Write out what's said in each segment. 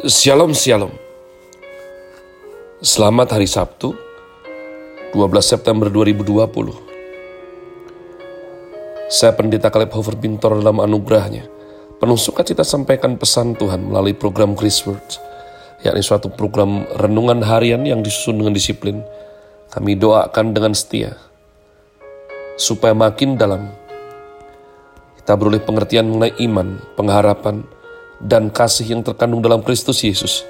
Shalom Shalom. Selamat hari Sabtu 12 September 2020 Saya Pendeta Kaleb Hofer Bintor dalam anugerahnya. Penuh sukacita sampaikan pesan Tuhan melalui program Chris Words yakni suatu program renungan harian yang disusun dengan disiplin. Kami doakan dengan setia supaya makin dalam. Kita beroleh pengertian mengenai iman, pengharapan, dan kasih yang terkandung dalam Kristus Yesus.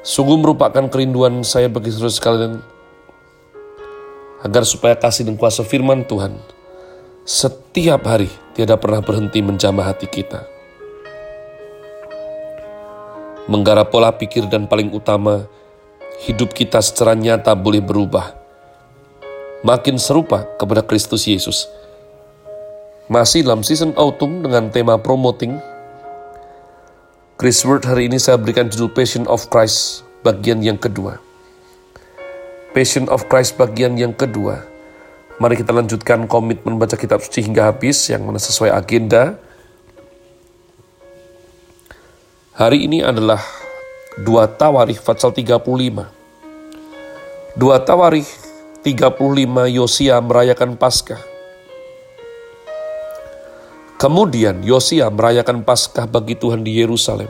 Sungguh merupakan kerinduan saya bagi saudara sekalian agar supaya kasih dan kuasa firman Tuhan setiap hari tiada pernah berhenti menjamah hati kita. Menggarap pola pikir dan paling utama, hidup kita secara nyata boleh berubah. Makin serupa kepada Kristus Yesus. Masih dalam season autumn dengan tema promoting Chris Word hari ini saya berikan judul Passion of Christ bagian yang kedua. Passion of Christ bagian yang kedua. Mari kita lanjutkan komitmen baca kitab suci hingga habis yang mana sesuai agenda. Hari ini adalah dua Tawarikh pasal 35. Dua Tawarikh 35 Yosia merayakan Paskah. Kemudian Yosia merayakan Paskah bagi Tuhan di Yerusalem.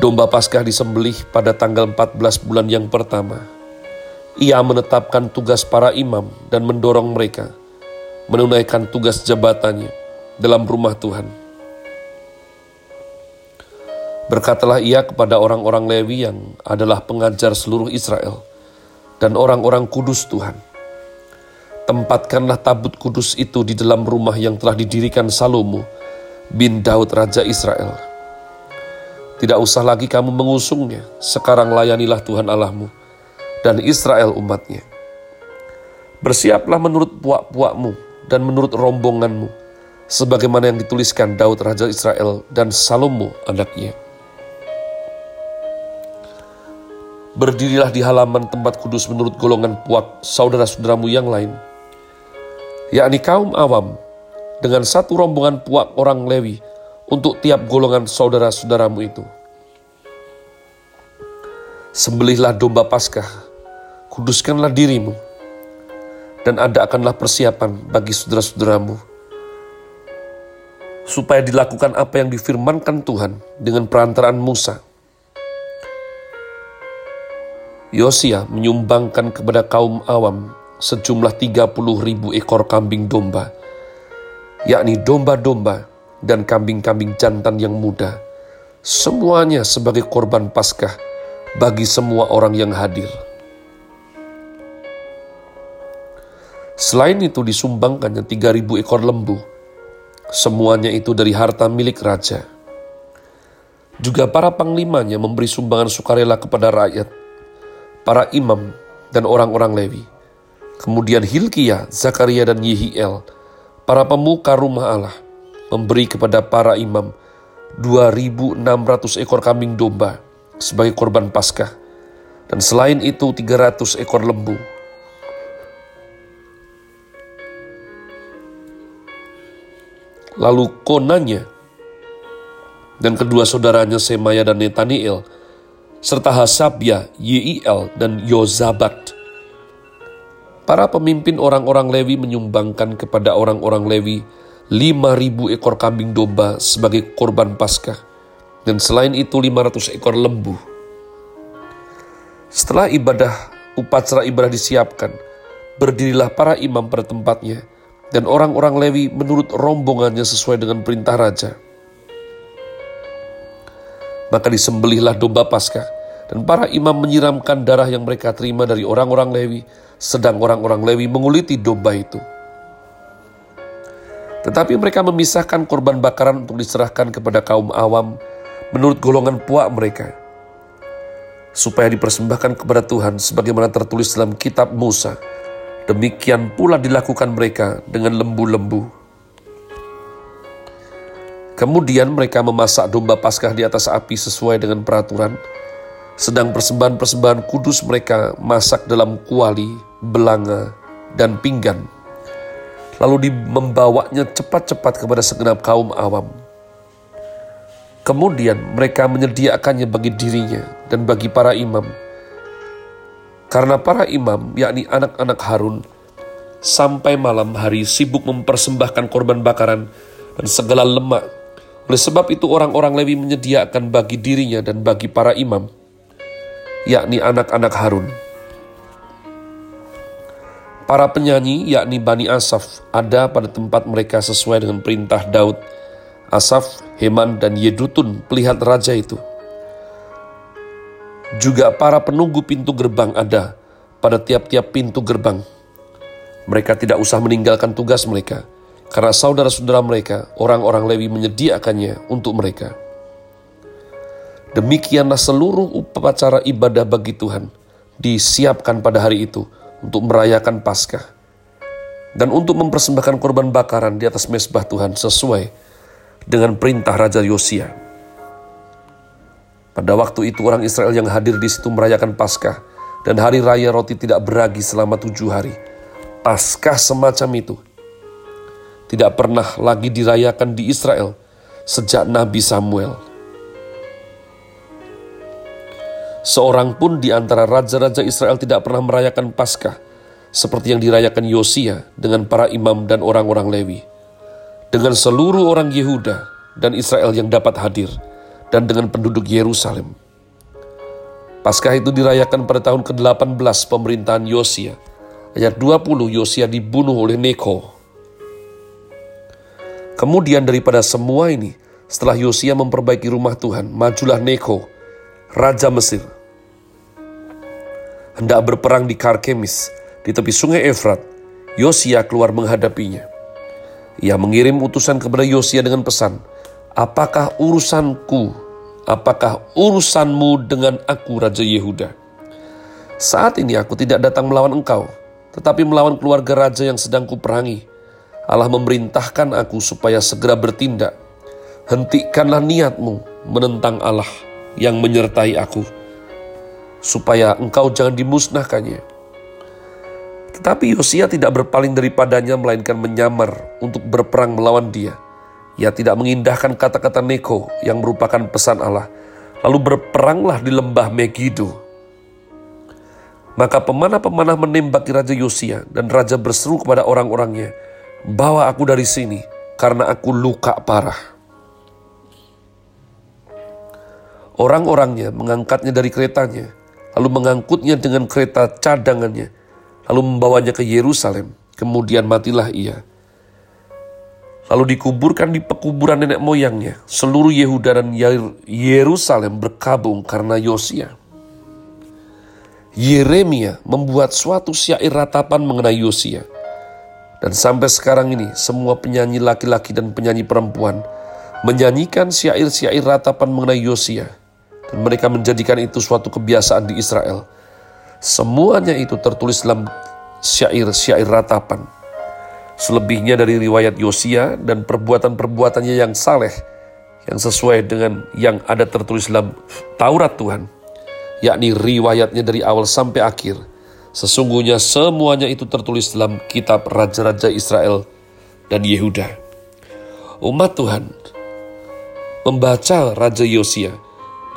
Domba Paskah disembelih pada tanggal 14 bulan yang pertama. Ia menetapkan tugas para imam dan mendorong mereka menunaikan tugas jabatannya dalam rumah Tuhan. Berkatalah ia kepada orang-orang Lewi yang adalah pengajar seluruh Israel dan orang-orang kudus Tuhan tempatkanlah tabut kudus itu di dalam rumah yang telah didirikan Salomo bin Daud Raja Israel. Tidak usah lagi kamu mengusungnya, sekarang layanilah Tuhan Allahmu dan Israel umatnya. Bersiaplah menurut puak-puakmu dan menurut rombonganmu, sebagaimana yang dituliskan Daud Raja Israel dan Salomo anaknya. Berdirilah di halaman tempat kudus menurut golongan puak saudara-saudaramu yang lain, yakni kaum awam, dengan satu rombongan puak orang Lewi untuk tiap golongan saudara-saudaramu itu. Sembelihlah domba Paskah, kuduskanlah dirimu, dan adakanlah persiapan bagi saudara-saudaramu, supaya dilakukan apa yang difirmankan Tuhan dengan perantaraan Musa. Yosia menyumbangkan kepada kaum awam sejumlah 30 ribu ekor kambing domba, yakni domba-domba dan kambing-kambing jantan yang muda, semuanya sebagai korban paskah bagi semua orang yang hadir. Selain itu disumbangkannya 3000 ekor lembu, semuanya itu dari harta milik raja. Juga para panglimanya memberi sumbangan sukarela kepada rakyat, para imam, dan orang-orang Lewi Kemudian Hilkia, Zakaria, dan Yehiel, para pemuka rumah Allah, memberi kepada para imam 2.600 ekor kambing domba sebagai korban paskah, dan selain itu 300 ekor lembu. Lalu Konanya dan kedua saudaranya Semaya dan Netaniel, serta Hasabia, Yeiel, dan Yozabat, para pemimpin orang-orang Lewi menyumbangkan kepada orang-orang Lewi 5.000 ekor kambing domba sebagai korban Paskah, dan selain itu 500 ekor lembu. Setelah ibadah, upacara ibadah disiapkan, berdirilah para imam pada tempatnya, dan orang-orang Lewi menurut rombongannya sesuai dengan perintah raja. Maka disembelihlah domba Paskah, dan para imam menyiramkan darah yang mereka terima dari orang-orang Lewi, sedang orang-orang Lewi menguliti domba itu. Tetapi mereka memisahkan korban bakaran untuk diserahkan kepada kaum awam menurut golongan puak mereka, supaya dipersembahkan kepada Tuhan sebagaimana tertulis dalam kitab Musa. Demikian pula dilakukan mereka dengan lembu-lembu. Kemudian mereka memasak domba paskah di atas api sesuai dengan peraturan, sedang persembahan-persembahan kudus mereka masak dalam kuali, belanga, dan pinggan. Lalu membawanya cepat-cepat kepada segenap kaum awam. Kemudian mereka menyediakannya bagi dirinya dan bagi para imam. Karena para imam, yakni anak-anak Harun, sampai malam hari sibuk mempersembahkan korban bakaran dan segala lemak. Oleh sebab itu orang-orang Lewi menyediakan bagi dirinya dan bagi para imam, yakni anak-anak Harun. Para penyanyi, yakni Bani Asaf, ada pada tempat mereka sesuai dengan perintah Daud Asaf, Heman, dan Yedutun pelihat raja itu. Juga para penunggu pintu gerbang ada pada tiap-tiap pintu gerbang. Mereka tidak usah meninggalkan tugas mereka, karena saudara-saudara mereka, orang-orang Lewi menyediakannya untuk mereka. Demikianlah seluruh upacara ibadah bagi Tuhan disiapkan pada hari itu untuk merayakan Paskah dan untuk mempersembahkan korban bakaran di atas mesbah Tuhan sesuai dengan perintah Raja Yosia. Pada waktu itu orang Israel yang hadir di situ merayakan Paskah dan hari raya roti tidak beragi selama tujuh hari. Paskah semacam itu tidak pernah lagi dirayakan di Israel sejak Nabi Samuel. Seorang pun di antara raja-raja Israel tidak pernah merayakan Paskah seperti yang dirayakan Yosia dengan para imam dan orang-orang Lewi dengan seluruh orang Yehuda dan Israel yang dapat hadir, dan dengan penduduk Yerusalem. Paskah itu dirayakan pada tahun ke-18 pemerintahan Yosia. Ayat 20, Yosia dibunuh oleh Neko. Kemudian daripada semua ini, setelah Yosia memperbaiki rumah Tuhan, majulah Neko, Raja Mesir. Hendak berperang di Karkemis, di tepi sungai Efrat, Yosia keluar menghadapinya. Ia mengirim utusan kepada Yosia dengan pesan, Apakah urusanku? Apakah urusanmu dengan aku, Raja Yehuda? Saat ini aku tidak datang melawan engkau, tetapi melawan keluarga raja yang sedang kuperangi. Allah memerintahkan aku supaya segera bertindak. Hentikanlah niatmu menentang Allah yang menyertai aku, supaya engkau jangan dimusnahkannya tetapi Yosia tidak berpaling daripadanya melainkan menyamar untuk berperang melawan dia. Ia tidak mengindahkan kata-kata Neko yang merupakan pesan Allah. Lalu berperanglah di lembah Megiddo. Maka pemanah-pemanah menembaki Raja Yosia dan Raja berseru kepada orang-orangnya, Bawa aku dari sini karena aku luka parah. Orang-orangnya mengangkatnya dari keretanya, lalu mengangkutnya dengan kereta cadangannya lalu membawanya ke Yerusalem. Kemudian matilah ia. Lalu dikuburkan di pekuburan nenek moyangnya. Seluruh Yehuda dan Yerusalem berkabung karena Yosia. Yeremia membuat suatu syair ratapan mengenai Yosia. Dan sampai sekarang ini semua penyanyi laki-laki dan penyanyi perempuan menyanyikan syair-syair ratapan mengenai Yosia. Dan mereka menjadikan itu suatu kebiasaan di Israel Semuanya itu tertulis dalam syair-syair ratapan. Selebihnya dari riwayat Yosia dan perbuatan-perbuatannya yang saleh, yang sesuai dengan yang ada tertulis dalam Taurat Tuhan, yakni riwayatnya dari awal sampai akhir. Sesungguhnya semuanya itu tertulis dalam kitab Raja-Raja Israel dan Yehuda. Umat Tuhan membaca Raja Yosia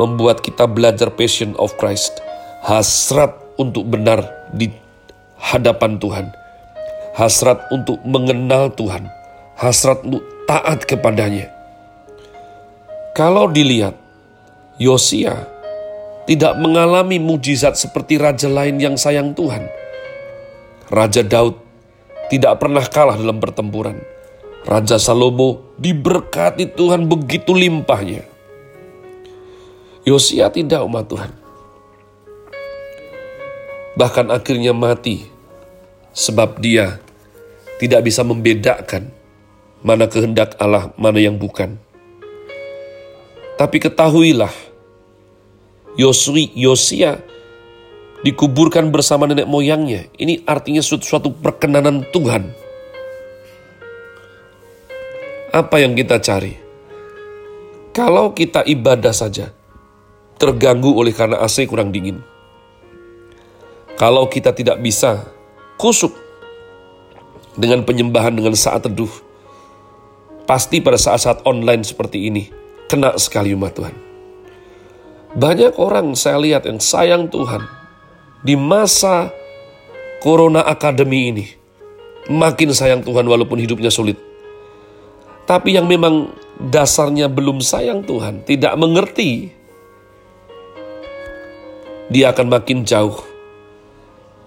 membuat kita belajar passion of Christ, hasrat untuk benar di hadapan Tuhan. Hasrat untuk mengenal Tuhan. Hasrat untuk taat kepadanya. Kalau dilihat, Yosia tidak mengalami mujizat seperti raja lain yang sayang Tuhan. Raja Daud tidak pernah kalah dalam pertempuran. Raja Salomo diberkati Tuhan begitu limpahnya. Yosia tidak umat Tuhan bahkan akhirnya mati, sebab dia tidak bisa membedakan mana kehendak Allah, mana yang bukan. Tapi ketahuilah, Yosui, Yosia dikuburkan bersama nenek moyangnya. Ini artinya suatu, suatu perkenanan Tuhan. Apa yang kita cari? Kalau kita ibadah saja, terganggu oleh karena AC kurang dingin. Kalau kita tidak bisa kusuk dengan penyembahan dengan saat teduh, pasti pada saat-saat online seperti ini, kena sekali umat Tuhan. Banyak orang saya lihat yang sayang Tuhan di masa Corona Academy ini. Makin sayang Tuhan walaupun hidupnya sulit. Tapi yang memang dasarnya belum sayang Tuhan, tidak mengerti, dia akan makin jauh.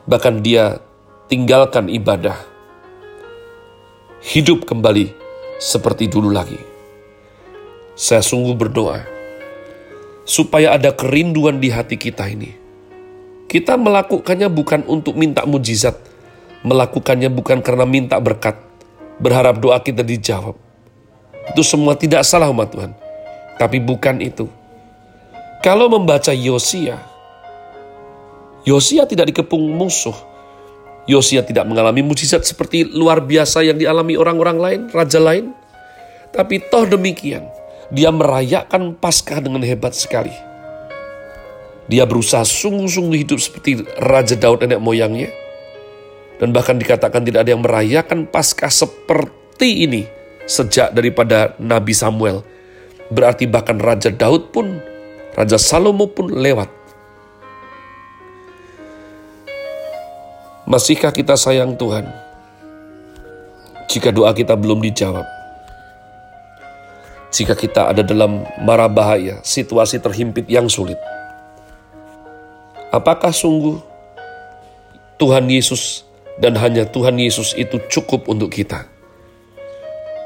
Bahkan dia tinggalkan ibadah. Hidup kembali seperti dulu lagi. Saya sungguh berdoa supaya ada kerinduan di hati kita ini kita melakukannya bukan untuk minta mujizat, melakukannya bukan karena minta berkat, berharap doa kita dijawab. Itu semua tidak salah umat Tuhan. Tapi bukan itu. Kalau membaca Yosia, Yosia tidak dikepung musuh. Yosia tidak mengalami mujizat seperti luar biasa yang dialami orang-orang lain, raja lain. Tapi toh demikian, dia merayakan Paskah dengan hebat sekali dia berusaha sungguh-sungguh hidup seperti Raja Daud nenek moyangnya. Dan bahkan dikatakan tidak ada yang merayakan Paskah seperti ini sejak daripada Nabi Samuel. Berarti bahkan Raja Daud pun, Raja Salomo pun lewat. Masihkah kita sayang Tuhan? Jika doa kita belum dijawab. Jika kita ada dalam mara bahaya, situasi terhimpit yang sulit Apakah sungguh Tuhan Yesus dan hanya Tuhan Yesus itu cukup untuk kita?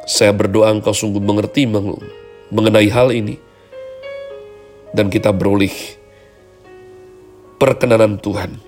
Saya berdoa engkau sungguh mengerti mengenai hal ini. Dan kita beroleh perkenanan Tuhan.